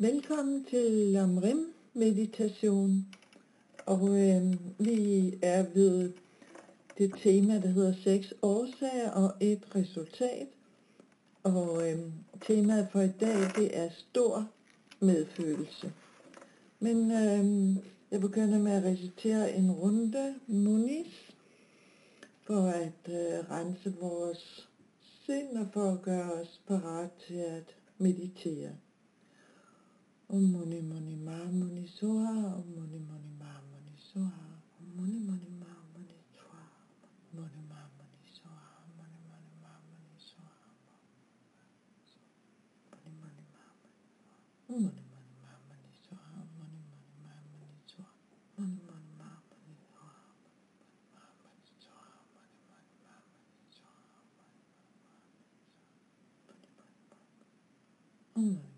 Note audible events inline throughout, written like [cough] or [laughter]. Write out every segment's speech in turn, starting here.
Velkommen til Lamrim meditation. Og øh, vi er ved det tema, der hedder seks årsager og et resultat. Og øh, temaet for i dag, det er stor medfølelse. Men øh, jeg begynder med at recitere en runde munis, for at øh, rense vores sind og for at gøre os parat til at meditere. Om Mani Mani Ma Mani Soha. Om Mani Mani Ma Mani Soha. Om Mani Mani Ma Mani Soha. Mani Ma Mani Soha. Mani Mani Ma Mani Soha. Mani Mani Ma Mani Soha. Om Mani Mani Ma Mani Soha. Om Mani Mani Ma Mani Soha. Mani Mani Ma Mani Soha. Mm.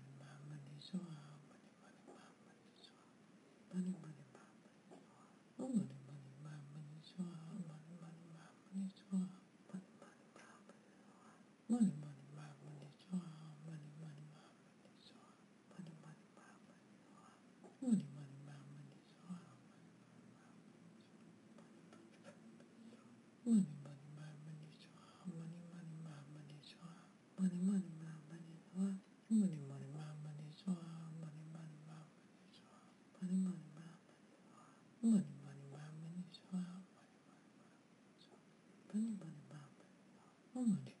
on.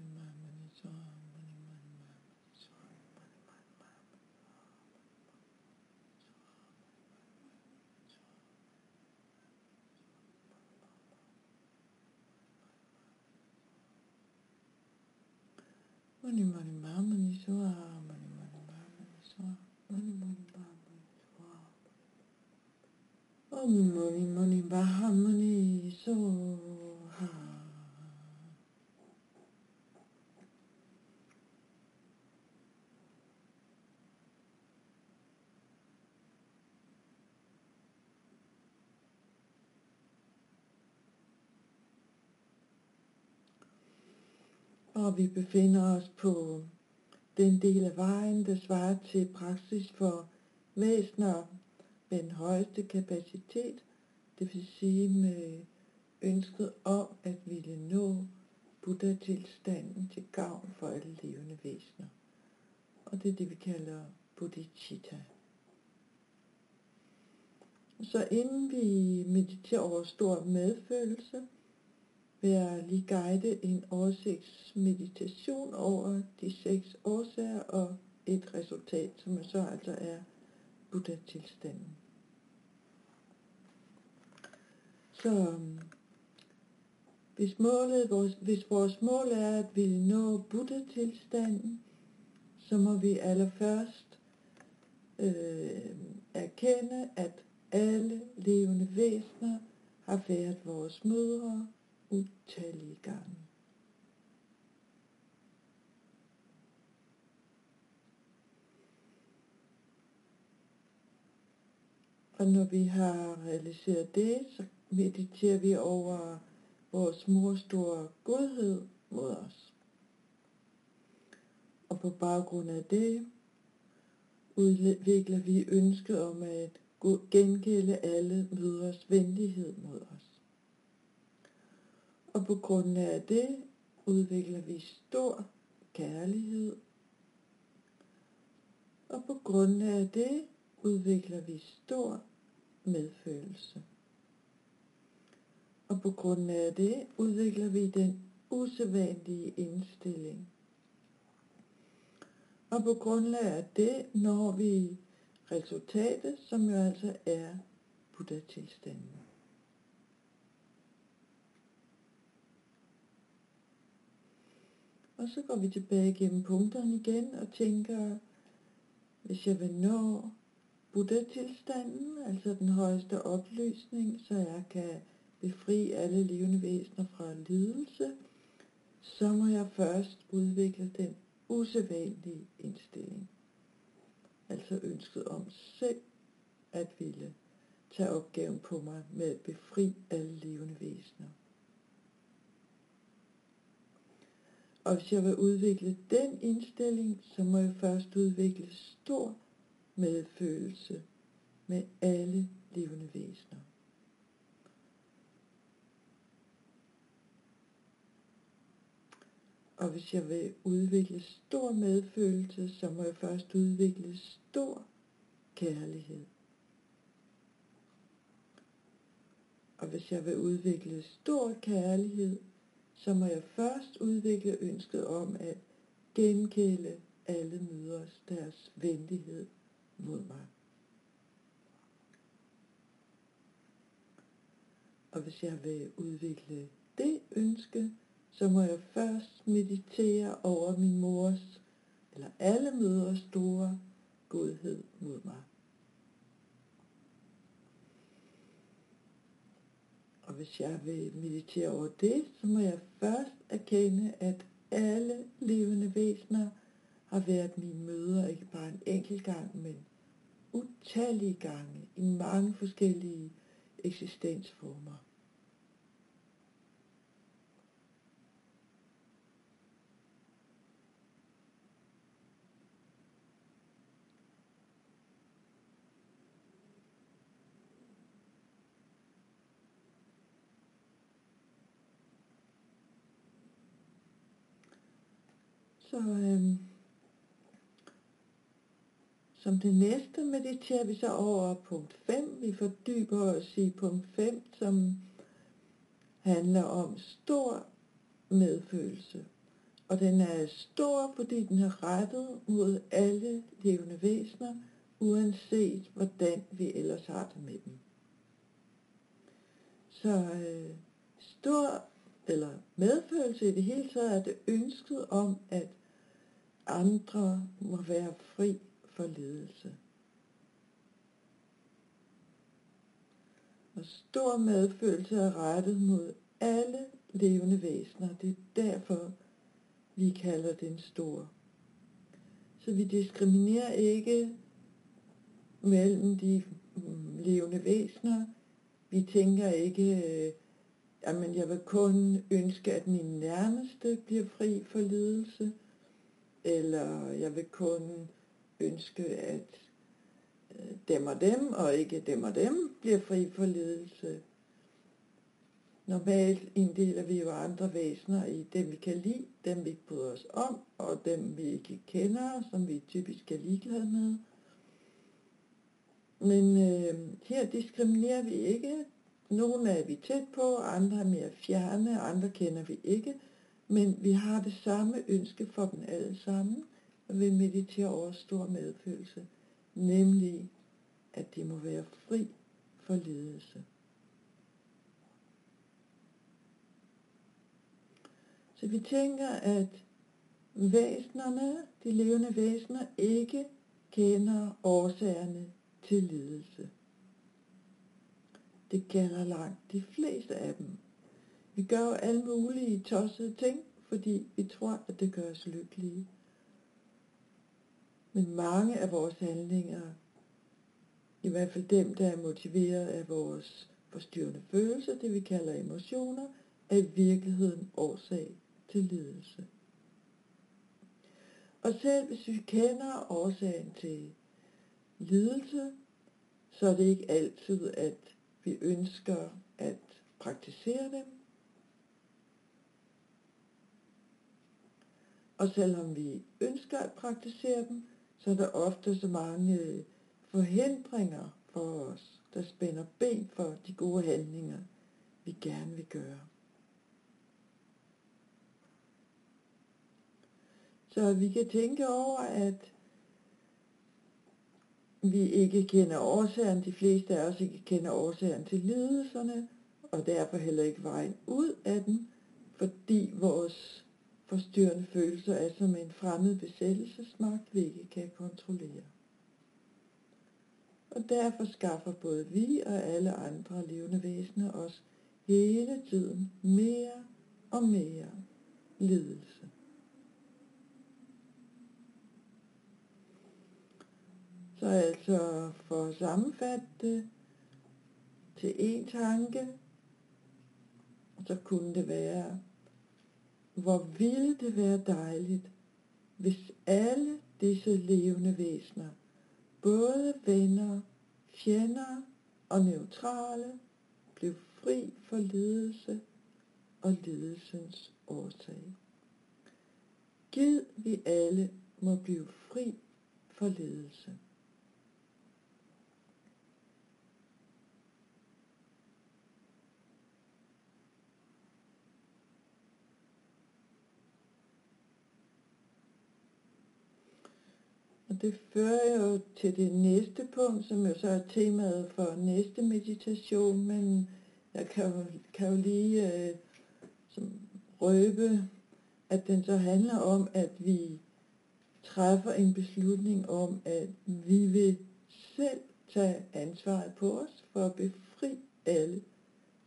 Mani mani mama ni swa, mani mani mama ni swa, mani mani mama ni swa. Om mani mani baha mani swa. Og vi befinder os på den del af vejen, der svarer til praksis for væsener med den højeste kapacitet, det vil sige med ønsket om at ville nå Buddha-tilstanden til gavn for alle levende væsener. Og det er det, vi kalder bodhicitta. Så inden vi mediterer over stor medfølelse, vil jeg lige guide en oversigtsmeditation over de seks årsager og et resultat, som så altså er Buddha-tilstanden. Så øhm, hvis, målet, vores, hvis vores mål er at ville nå Buddha-tilstanden, så må vi allerførst øh, erkende, at alle levende væsener har været vores mødre utallige gange. Og når vi har realiseret det, så mediterer vi over vores mors store godhed mod os. Og på baggrund af det udvikler vi ønsket om at gengælde alle mødres venlighed mod os. Og på grund af det udvikler vi stor kærlighed. Og på grund af det udvikler vi stor medfølelse. Og på grund af det udvikler vi den usædvanlige indstilling. Og på grundlag af det når vi resultatet, som jo altså er Buddha-tilstanden. Og så går vi tilbage gennem punkterne igen og tænker, hvis jeg vil nå Buddha-tilstanden, altså den højeste opløsning, så jeg kan befri alle levende væsener fra lidelse, så må jeg først udvikle den usædvanlige indstilling. Altså ønsket om selv at ville tage opgaven på mig med at befri alle levende væsener. Og hvis jeg vil udvikle den indstilling, så må jeg først udvikle stor medfølelse med alle levende væsener. Og hvis jeg vil udvikle stor medfølelse, så må jeg først udvikle stor kærlighed. Og hvis jeg vil udvikle stor kærlighed, så må jeg først udvikle ønsket om at genkælde alle møders deres venlighed mod mig. Og hvis jeg vil udvikle det ønske, så må jeg først meditere over min mors, eller alle mødres store godhed mod mig. Og hvis jeg vil meditere over det, så må jeg først erkende, at alle levende væsener har været mine møder, ikke bare en enkelt gang, men utallige gange i mange forskellige eksistensformer. Så øhm, som det næste mediterer vi så over punkt 5. Vi fordyber os i punkt 5, som handler om stor medfølelse. Og den er stor, fordi den er rettet mod alle levende væsener, uanset hvordan vi ellers har det med dem. Så øh, stor eller medfølelse i det hele taget er det ønsket om, at andre må være fri for ledelse. Og stor medfølelse er rettet mod alle levende væsener. Det er derfor, vi kalder den stor. Så vi diskriminerer ikke mellem de mm, levende væsener. Vi tænker ikke, øh, at jeg vil kun ønske, at min nærmeste bliver fri for lidelse eller jeg vil kun ønske, at øh, dem og dem, og ikke dem og dem, bliver fri for ledelse. Normalt inddeler vi jo andre væsener i dem, vi kan lide, dem vi ikke bryder os om, og dem vi ikke kender, som vi typisk er ligeglade med. Men øh, her diskriminerer vi ikke. Nogle er vi tæt på, andre er mere fjerne, andre kender vi ikke. Men vi har det samme ønske for dem alle sammen, og vi mediterer over stor medfølelse, nemlig at de må være fri for ledelse. Så vi tænker, at væsnerne, de levende væsener, ikke kender årsagerne til lidelse. Det gælder langt de fleste af dem. Vi gør jo alle mulige tossede ting, fordi vi tror, at det gør os lykkelige. Men mange af vores handlinger, i hvert fald dem, der er motiveret af vores forstyrrende følelser, det vi kalder emotioner, er i virkeligheden årsag til lidelse. Og selv hvis vi kender årsagen til lidelse, så er det ikke altid, at vi ønsker at praktisere dem. Og selvom vi ønsker at praktisere dem, så er der ofte så mange øh, forhindringer for os, der spænder ben for de gode handlinger, vi gerne vil gøre. Så vi kan tænke over, at vi ikke kender årsagen, de fleste af os ikke kender årsagen til lidelserne, og derfor heller ikke vejen ud af den, fordi vores forstyrrende følelser er som en fremmed besættelsesmagt, vi ikke kan kontrollere. Og derfor skaffer både vi og alle andre levende væsener os hele tiden mere og mere lidelse. Så altså for at sammenfatte det til én tanke, så kunne det være, hvor ville det være dejligt, hvis alle disse levende væsener, både venner, fjender og neutrale, blev fri for lidelse og lidelsens årsag. Gid vi alle må blive fri for lidelse. Det fører jo til det næste punkt, som jo så er temaet for næste meditation, men jeg kan jo, kan jo lige øh, som røbe, at den så handler om, at vi træffer en beslutning om, at vi vil selv tage ansvaret på os for at befri alle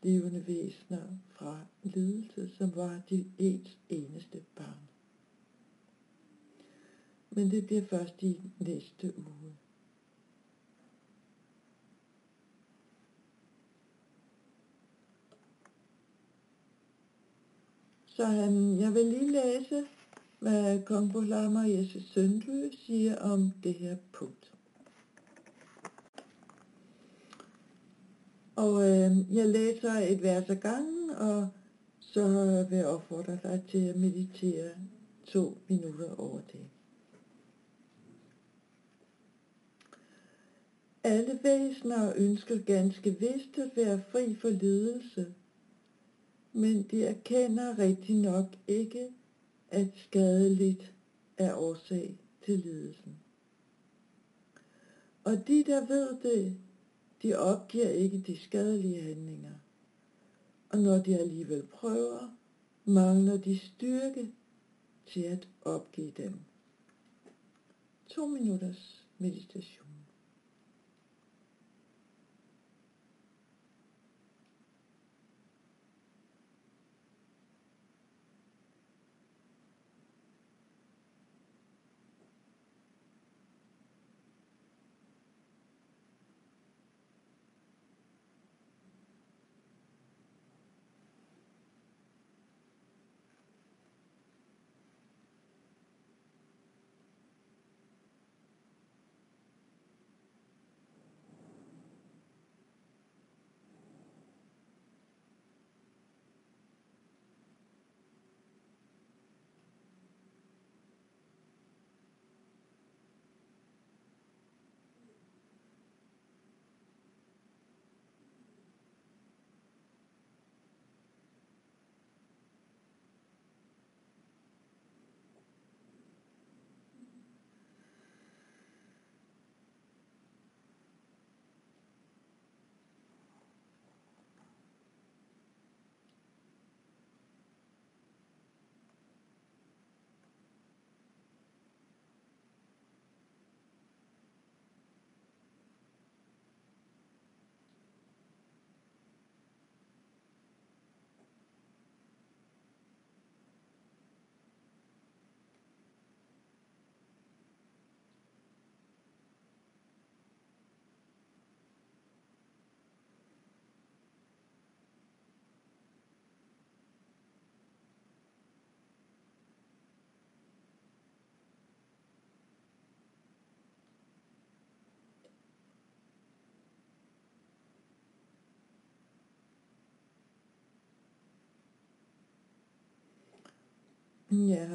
levende væsener fra lidelse, som var dit ens eneste barn men det bliver først i næste uge. Så han, jeg vil lige læse, hvad kong Bolama Jesse Søndby siger om det her punkt. Og øh, jeg læser et vers ad gangen, og så vil jeg opfordre dig til at meditere to minutter over det. Alle væsener ønsker ganske vist at være fri for lidelse, men de erkender rigtig nok ikke, at skadeligt er årsag til lidelsen. Og de, der ved det, de opgiver ikke de skadelige handlinger. Og når de alligevel prøver, mangler de styrke til at opgive dem. To minutters meditation. Ja,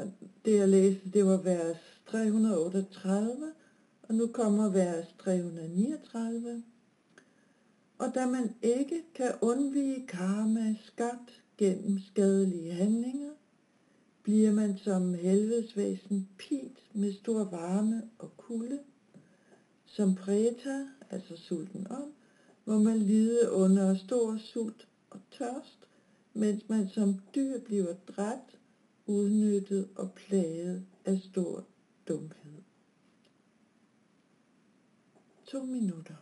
det jeg læste, det var vers 338, og nu kommer vers 339. Og da man ikke kan undvige karma skabt gennem skadelige handlinger, bliver man som helvedesvæsen pint med stor varme og kulde. Som præta, altså sulten om, må man lide under stor sult og tørst, mens man som dyr bliver dræbt, udnyttet og plaget af stor dumhed. To minutter.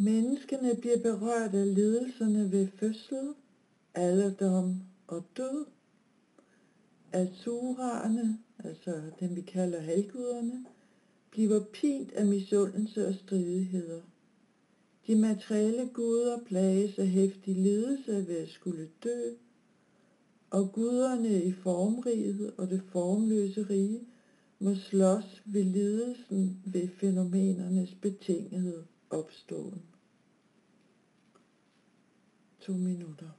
Menneskene bliver berørt af lidelserne ved fødsel, alderdom og død. Asuraerne, altså dem vi kalder halvguderne, bliver pint af misundelse og stridigheder. De materielle guder plages af hæftig lidelse ved at skulle dø, og guderne i formriget og det formløse rige må slås ved lidelsen ved fænomenernes betingethed opstået. To minutter.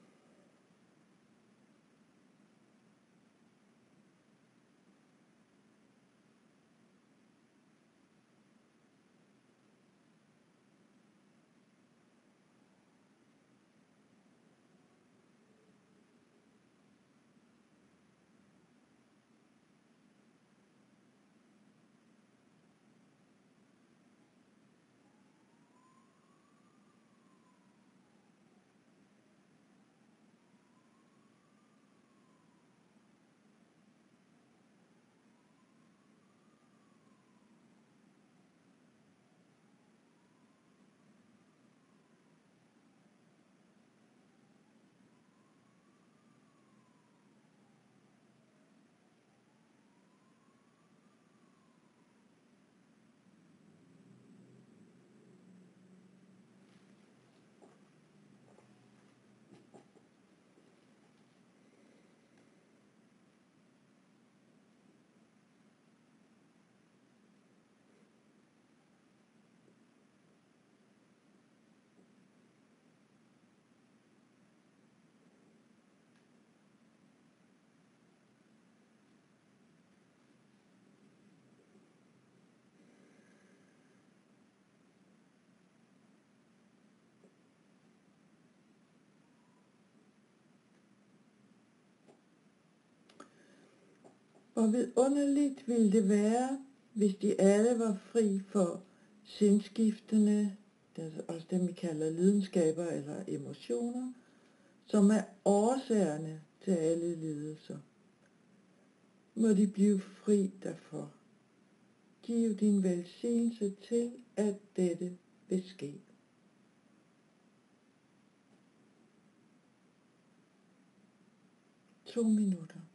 Hvor vidunderligt ville det være, hvis de alle var fri for sindskiftende, også dem vi kalder lidenskaber eller emotioner, som er årsagerne til alle lidelser. må de blive fri derfor. Giv din velsignelse til, at dette vil ske. To minutter.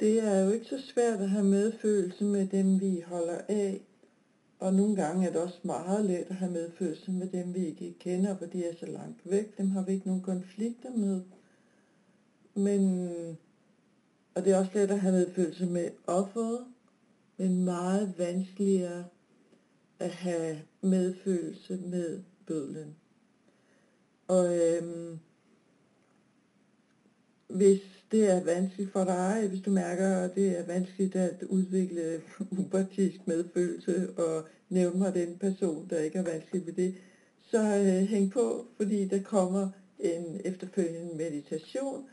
Det er jo ikke så svært at have medfølelse med dem, vi holder af. Og nogle gange er det også meget let at have medfølelse med dem, vi ikke kender, for de er så langt væk. Dem har vi ikke nogen konflikter med. Men, og det er også let at have medfølelse med offeret, men meget vanskeligere at have medfølelse med bødlen. Og øhm, hvis det er vanskeligt for dig, hvis du mærker, at det er vanskeligt at udvikle [laughs] upartisk medfølelse og nævne mig den person, der ikke er vanskelig ved det, så øh, hæng på, fordi der kommer en efterfølgende meditation,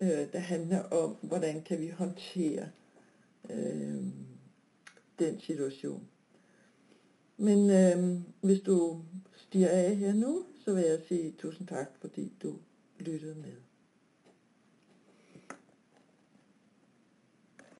øh, der handler om, hvordan kan vi håndtere øh, den situation. Men øh, hvis du stiger af her nu, så vil jeg sige tusind tak, fordi du lyttede med.